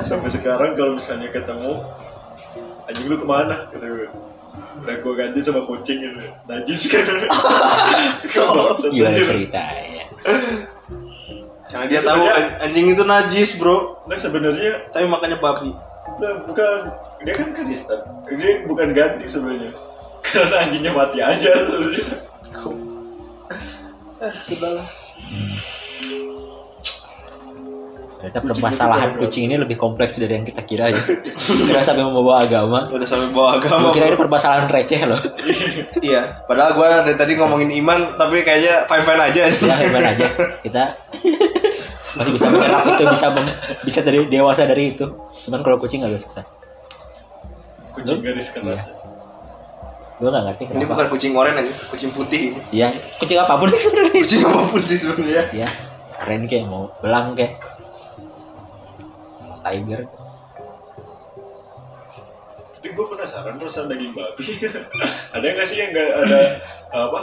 sampai sekarang kalau misalnya ketemu anjing lu ke mana? Kata gue udah gue ganti sama kucing gitu. Najis. Kan Bangsat, Gimana ceritanya? Karena dia Sebenarnya- tahu an- anjing itu najis, Bro. nah sebenarnya Tapi makannya babi. nah, bukan. Dia kan Kristen dia bukan ganti sebenarnya. Karena anjingnya mati aja sebenarnya. Sudahlah. Ternyata Kucing permasalahan itu kucing ini lebih kompleks dari yang kita kira ya. Kira sampai membawa agama. Udah sampai bawa agama. Gue kira ini permasalahan receh loh. Iya, padahal gua dari tadi ngomongin iman tapi kayaknya fine-fine aja sih. Ya hebat aja. Kita masih bisa mengelak itu bisa bisa dari dewasa dari itu. Cuman kalau kucing agak susah. kucing garis keras Gue gak ngerti Ini kenapa. bukan kucing oranye aja, kucing putih ini. Iya, kucing apa pun sebenarnya. Kucing apa pun sih sebenarnya. Ya, keren kayak mau belang kayak tiger. tapi gue penasaran rasa daging babi ada nggak sih yang nggak ada apa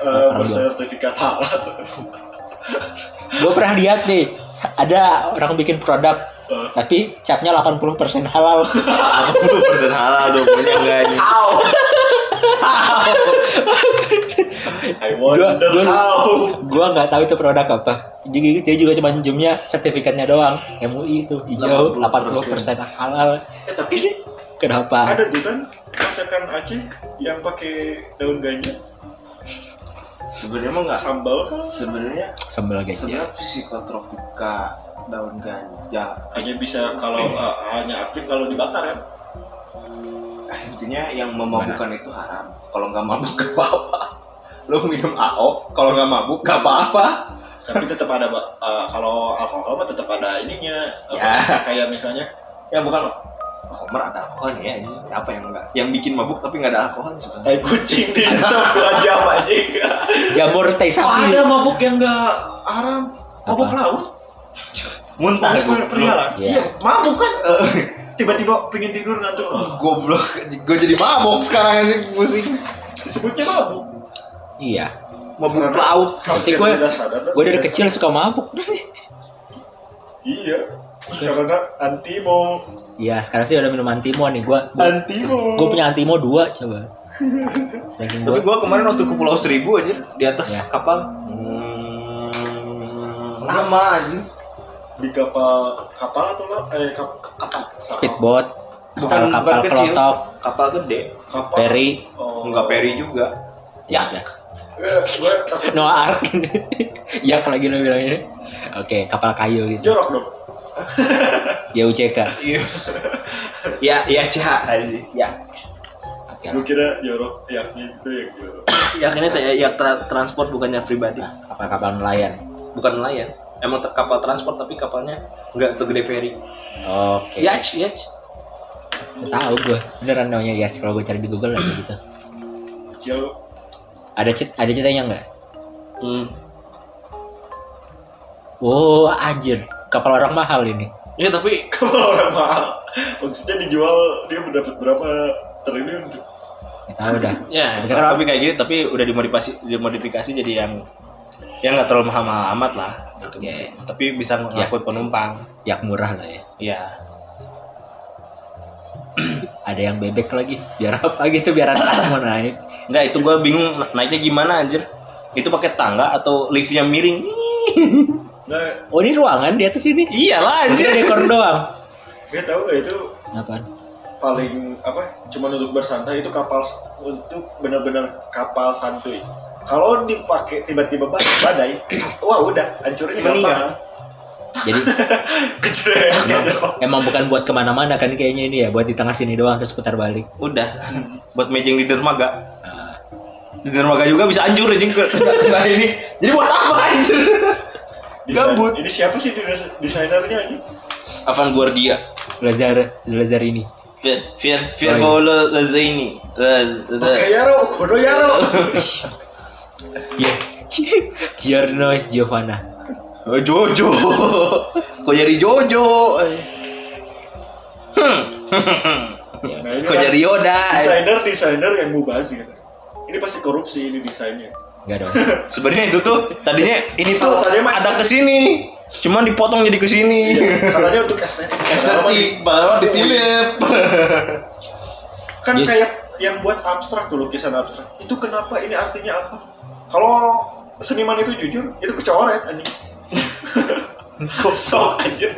eh, Apa, bersertifikat halal Gue pernah lihat nih, ada orang bikin produk Eh, tapi capnya 80% halal. 80% halal tuh punya enggak ini. I wonder Gua- gua- how gua nggak tahu itu produk apa. Jadi dia juga cuma zoomnya sertifikatnya doang. MUI itu hijau 80% halal. eh tapi Kenapa? ada tuh kan masakan Aceh yang pakai daun ganja Sebenarnya mah enggak. sambal kan Sebenarnya Sambal ya. sebenarnya psikotropika daun ganja. hanya bisa kalau eh, hanya aktif kalau dibakar ya Ah, intinya yang memabukkan itu haram. Kalau nggak mabuk gak apa-apa. Lo minum AO, kalau nggak mabuk gak apa-apa. tapi tetap ada. Eh, kalau alkohol mah tetap ada ininya apa, Ya. kayak misalnya Ya bukan Homer ada alkohol ya anjing. Apa yang enggak? Yang bikin mabuk tapi nggak ada alkohol sebenarnya. tai kucing di dua jam aja Jamur teh sapi. ada mabuk yang enggak haram mabuk Apa? laut Muntah mabuk perihal Iya. iya mabuk kan tiba-tiba pengen tidur ngantuk Goblok, gue jadi mabuk sekarang ini pusing. disebutnya mabuk Iya. Mabuk Karena- laut. Hampir gue gue dari kecil suka mabuk. Iya. Karena antimo. Iya, sekarang sih udah minum antimo nih. Gua Antimo. gue punya antimo dua coba. Saking Tapi gua gue kemarin waktu ke Pulau Seribu aja di atas Ya. kapal. Hmm, lama aja. di kapal kapal atau lo eh kap, kapal speedboat, Bukan kapal bukan kecil. kelotok, Kapal gede. kapal ferry, oh. Enggak peri juga. ya udah. Gue takut Noah Ark. Yak lagi lo bilangnya. Oke, kapal kayu gitu. jorok dong Ya UCK. Iya. ya, ya cah aja. Ya. Oke. gue kira jorok yakni itu yang jorok Ya ini saya ya tra- transport bukannya pribadi. Nah, kapal-kapal nelayan. Bukan nelayan. Emang ter- kapal transport tapi kapalnya nggak segede ferry. Oke. Yacht, yacht. Nggak tahu gue. Beneran namanya Yacht kalau gue cari di Google ada gitu. kecil Ada cit ada ceritanya nggak? Hmm. Oh, anjir. Kapal orang mahal ini. Ya tapi kalau orang mahal maksudnya dijual dia mendapat berapa triliun tahu dah. ya Misalkan tapi kayak gitu tapi udah dimodifikasi dimodifikasi jadi yang yang nggak terlalu mahal-mahal amat lah gitu sih. tapi bisa ngangkut penumpang Yak murah lah ya. iya Ada yang bebek lagi. Biar apa gitu biar anak mau naik. Nggak itu gua bingung na- naiknya gimana anjir. Itu pakai tangga atau liftnya miring. Nah Oh ini ruangan di atas ini. iyalah Anjir anjir. dekor doang. dia tahu gak itu Apaan? paling apa cuma untuk bersantai itu kapal untuk benar-benar kapal santuy. Kalau dipakai tiba-tiba bad- badai wah udah hancurin gampang Jadi kecil emang bukan buat ke mana-mana kan kayaknya ini ya, buat di tengah sini doang terus putar balik. udah. Buat mejeng di dermaga di dermaga juga bisa hancur anjing ke kena, ini jadi buat apa anjir Gabut. ini siapa sih des- desainernya ini Avanguardia Lazar Lazar ini. Fiat Fiat Fiat Oh, iya. Paolo Lazzaini Laz- Laz- pakai yaro kodo yaro Ya. Giorno Giovanna. Oh, Jojo. Kok jadi Jojo? Hmm. nah Kok kan jadi Yoda? desainer desainer yang mubazir ini pasti korupsi ini desainnya Enggak dong. Sebenarnya itu tuh tadinya ini tuh Alasannya mah- ada ke sini. Cuman dipotong jadi ke sini. katanya untuk estetik Estetik, padahal ditilip. kan Yes. kayak yang buat abstrak tuh lukisan abstrak itu kenapa ini artinya apa kalau seniman itu jujur itu kecoret anjing kosong aja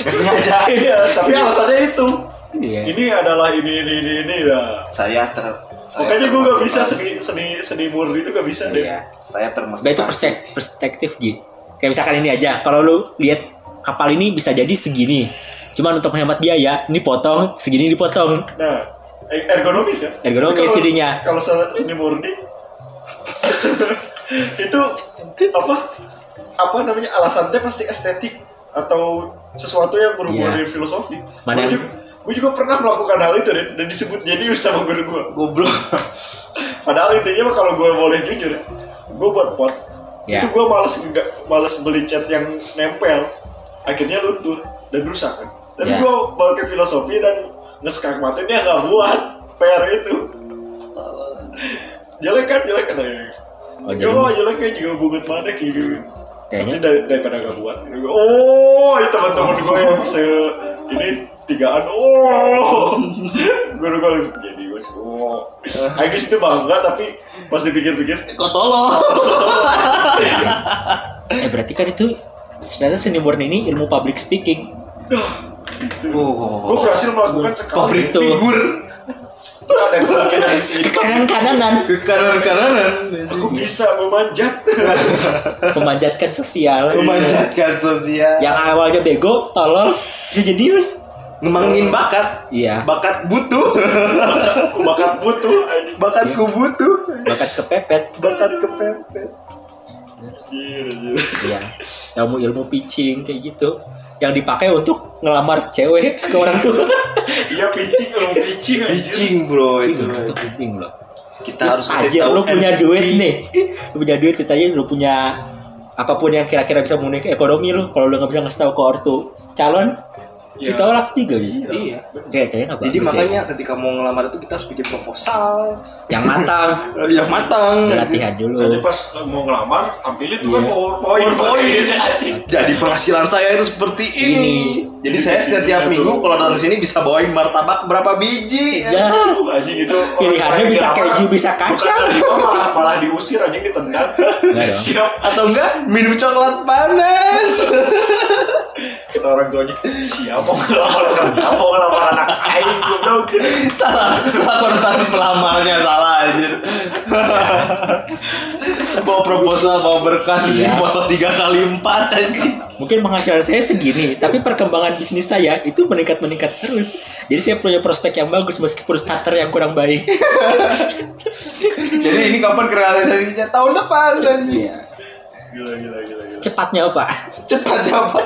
Gak sengaja. iya tapi alasannya itu Iya. ini adalah ini ini ini ini dah Saya ter saya makanya gue gak bisa seni seni seni murni itu gak bisa deh Iya. Saya termotivasi. Sebenarnya itu persek- perspektif Gi. Kayak misalkan ini aja, kalau lu lihat kapal ini bisa jadi segini. Cuman untuk menghemat biaya, ini potong, segini dipotong. nah er- ergonomis kan Ergonomis jadinya. kalau se- seni murni itu apa apa namanya alasannya pasti estetik atau sesuatu yang berhubungan Iya. dengan filosofi Mana yang- gue juga pernah melakukan hal itu dan, dan disebut jenius sama guru gue Goblok. padahal intinya mah kalau gue boleh jujur ya gue buat pot Ya. itu gue males nggak males beli cat yang nempel akhirnya luntur dan rusak kan tapi Ya. gue pakai filosofi dan ngeskak matanya nggak buat PR itu jelek kan jelek kan Oh, jadi jelek kayak juga bungut mana kayak gitu. Kayaknya- Tapi dari, daripada gak buat. Oh, itu teman-teman gue yang se ini tigaan. Oh, guru gue langsung jadi gue. Oh, Aing di situ bangga tapi pas dipikir-pikir, Kok tolong? eh berarti kan itu sebenarnya seni murni ini ilmu public speaking. Oh. gue berhasil melakukan sekali. Itu. figur. Itu di sini. Kanan-kananan Ke kanan-kananan. Aku bisa memanjat. memanjatkan sosial. Memanjatkan sosial. Yang awalnya bego, tolol, bisa jenius. Ngembangin bakat. Iya, Bakat butuh. Bakat butuh. Bakatku butuh. bakat kepepet. Bakat kepepet. Iya, ilmu ilmu pitching kayak gitu. Yang dipakai untuk ngelamar cewek ke orang tua. Iya pitching, kalau pitching. Pitching bro itu. itu penting loh. Kita harus aja lu punya duit nih lu punya duit kita aja lu punya apa pun yang kira-kira bisa memenuhi ekonomi lu kalau lu nggak bisa ngasih tahu ke ortu calon Iya. ditolak juga guys Iya. kayak kayaknya nggak Jadi makanya ketika mau ngelamar itu kita harus bikin proposal yang matang yang matang. latihan dulu Nanti pas mau ngelamar, tampilin tuh kan Iya. PowerPoint. PowerPoint. Jadi penghasilan saya itu seperti ini. Ini. Jadi saya setiap Ini minggu kalau datang sini bisa bawain martabak berapa biji. ya Aduh, anjing itu Pilihannya bisa keju, bisa kacang. malah malah diusir anjing ditendang siap Atau enggak minum coklat panas. Kita orang tuanya siap mau ngelamar mau ngelamar anak aing goblok gitu salah, salah konotasi pelamarnya salah anjir. bawa proposal, bawa berkas ini Iya. foto tiga kali empat anjir. mungkin penghasilan saya segini tapi perkembangan bisnis saya itu meningkat meningkat terus jadi saya punya prospek yang bagus meskipun starter yang kurang baik Jadi ini kapan realisasinya? Tahun depan anjir. Iya. gila gila gila, gila. cepatnya apa Cepatnya apa?